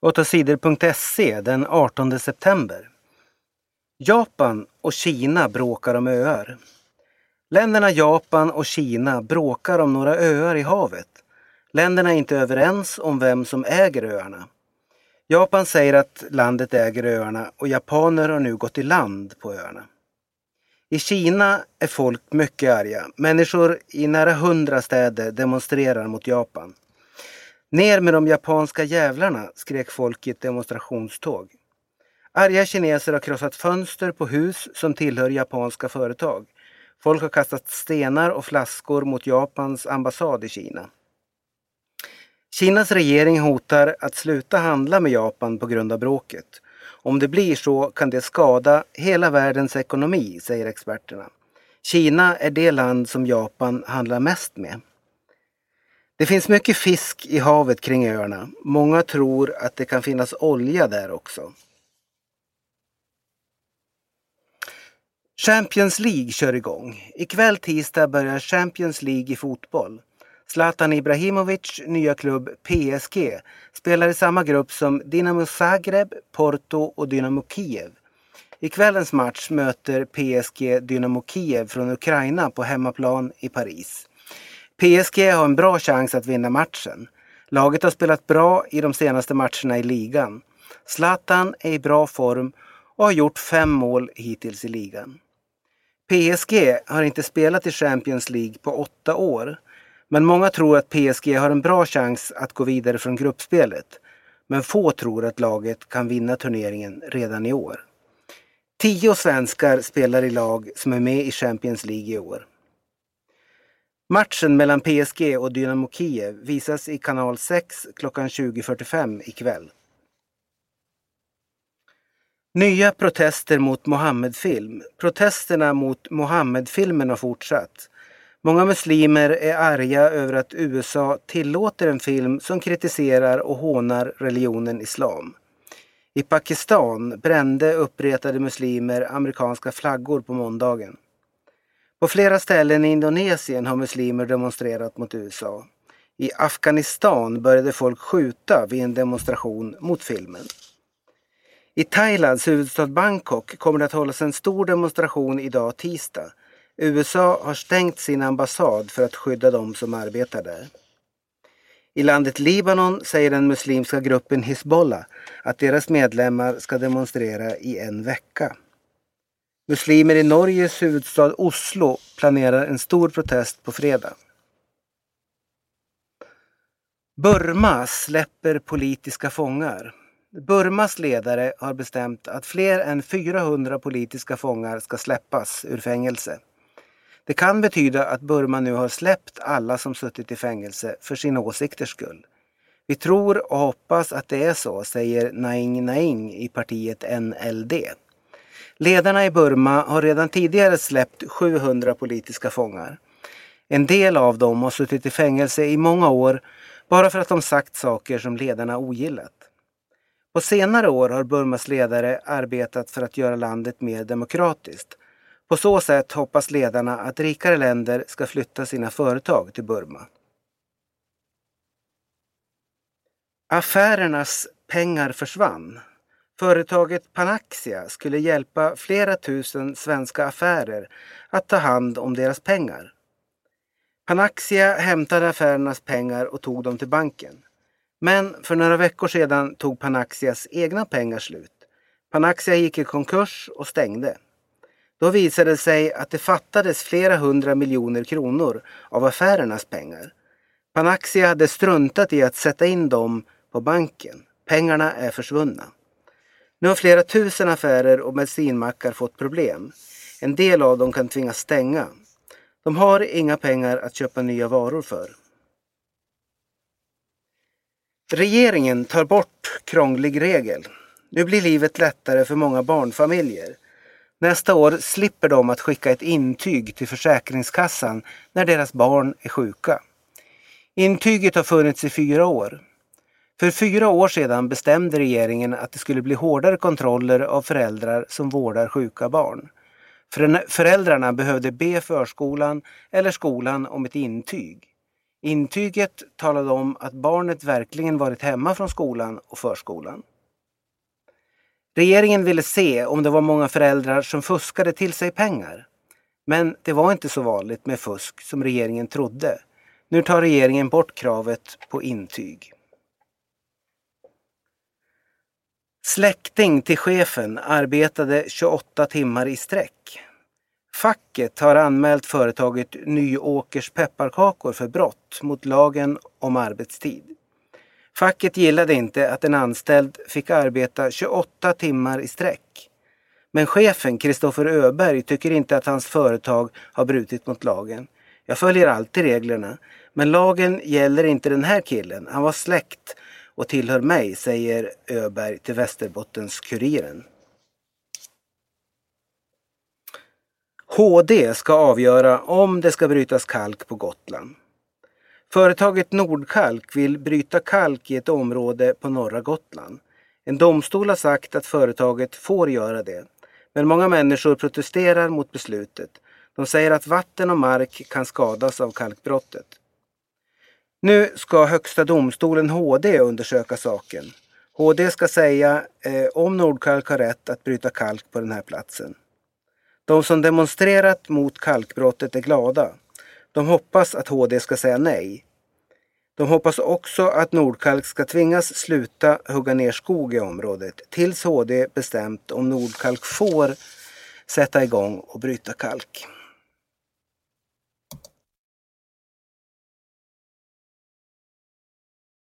Åttasidor.se den 18 september. Japan och Kina bråkar om öar. Länderna Japan och Kina bråkar om några öar i havet. Länderna är inte överens om vem som äger öarna. Japan säger att landet äger öarna och japaner har nu gått i land på öarna. I Kina är folk mycket arga. Människor i nära hundra städer demonstrerar mot Japan. Ner med de japanska jävlarna, skrek folk i ett demonstrationståg. Arga kineser har krossat fönster på hus som tillhör japanska företag. Folk har kastat stenar och flaskor mot Japans ambassad i Kina. Kinas regering hotar att sluta handla med Japan på grund av bråket. Om det blir så kan det skada hela världens ekonomi, säger experterna. Kina är det land som Japan handlar mest med. Det finns mycket fisk i havet kring öarna. Många tror att det kan finnas olja där också. Champions League kör igång. Ikväll tisdag börjar Champions League i fotboll. Zlatan Ibrahimovic nya klubb PSG spelar i samma grupp som Dinamo Zagreb, Porto och Dynamo Kiev. I kvällens match möter PSG Dynamo Kiev från Ukraina på hemmaplan i Paris. PSG har en bra chans att vinna matchen. Laget har spelat bra i de senaste matcherna i ligan. Zlatan är i bra form och har gjort fem mål hittills i ligan. PSG har inte spelat i Champions League på åtta år. Men många tror att PSG har en bra chans att gå vidare från gruppspelet. Men få tror att laget kan vinna turneringen redan i år. Tio svenskar spelar i lag som är med i Champions League i år. Matchen mellan PSG och Dynamo Kiev visas i kanal 6 klockan 20.45 ikväll. Nya protester mot Mohammed-film. Protesterna mot Mohammed-filmen har fortsatt. Många muslimer är arga över att USA tillåter en film som kritiserar och hånar religionen islam. I Pakistan brände uppretade muslimer amerikanska flaggor på måndagen. På flera ställen i Indonesien har muslimer demonstrerat mot USA. I Afghanistan började folk skjuta vid en demonstration mot filmen. I Thailands huvudstad Bangkok kommer det att hållas en stor demonstration idag tisdag. USA har stängt sin ambassad för att skydda de som arbetar där. I landet Libanon säger den muslimska gruppen Hizbollah att deras medlemmar ska demonstrera i en vecka. Muslimer i Norges huvudstad Oslo planerar en stor protest på fredag. Burma släpper politiska fångar. Burmas ledare har bestämt att fler än 400 politiska fångar ska släppas ur fängelse. Det kan betyda att Burma nu har släppt alla som suttit i fängelse för sina åsikters skull. Vi tror och hoppas att det är så, säger Naing Naing i partiet NLD. Ledarna i Burma har redan tidigare släppt 700 politiska fångar. En del av dem har suttit i fängelse i många år bara för att de sagt saker som ledarna ogillat. På senare år har Burmas ledare arbetat för att göra landet mer demokratiskt. På så sätt hoppas ledarna att rikare länder ska flytta sina företag till Burma. Affärernas pengar försvann. Företaget Panaxia skulle hjälpa flera tusen svenska affärer att ta hand om deras pengar. Panaxia hämtade affärernas pengar och tog dem till banken. Men för några veckor sedan tog Panaxias egna pengar slut. Panaxia gick i konkurs och stängde. Då visade det sig att det fattades flera hundra miljoner kronor av affärernas pengar. Panaxia hade struntat i att sätta in dem på banken. Pengarna är försvunna. Nu har flera tusen affärer och bensinmackar fått problem. En del av dem kan tvingas stänga. De har inga pengar att köpa nya varor för. Regeringen tar bort krånglig regel. Nu blir livet lättare för många barnfamiljer. Nästa år slipper de att skicka ett intyg till Försäkringskassan när deras barn är sjuka. Intyget har funnits i fyra år. För fyra år sedan bestämde regeringen att det skulle bli hårdare kontroller av föräldrar som vårdar sjuka barn. Föräldrarna behövde be förskolan eller skolan om ett intyg. Intyget talade om att barnet verkligen varit hemma från skolan och förskolan. Regeringen ville se om det var många föräldrar som fuskade till sig pengar. Men det var inte så vanligt med fusk som regeringen trodde. Nu tar regeringen bort kravet på intyg. Släkting till chefen arbetade 28 timmar i sträck. Facket har anmält företaget Nyåkers pepparkakor för brott mot lagen om arbetstid. Facket gillade inte att en anställd fick arbeta 28 timmar i sträck. Men chefen Kristoffer Öberg tycker inte att hans företag har brutit mot lagen. Jag följer alltid reglerna, men lagen gäller inte den här killen. Han var släkt och tillhör mig, säger Öberg till Västerbottens-Kuriren. HD ska avgöra om det ska brytas kalk på Gotland. Företaget Nordkalk vill bryta kalk i ett område på norra Gotland. En domstol har sagt att företaget får göra det. Men många människor protesterar mot beslutet. De säger att vatten och mark kan skadas av kalkbrottet. Nu ska Högsta domstolen HD undersöka saken. HD ska säga eh, om Nordkalk har rätt att bryta kalk på den här platsen. De som demonstrerat mot kalkbrottet är glada. De hoppas att HD ska säga nej. De hoppas också att Nordkalk ska tvingas sluta hugga ner skog i området tills HD bestämt om Nordkalk får sätta igång och bryta kalk.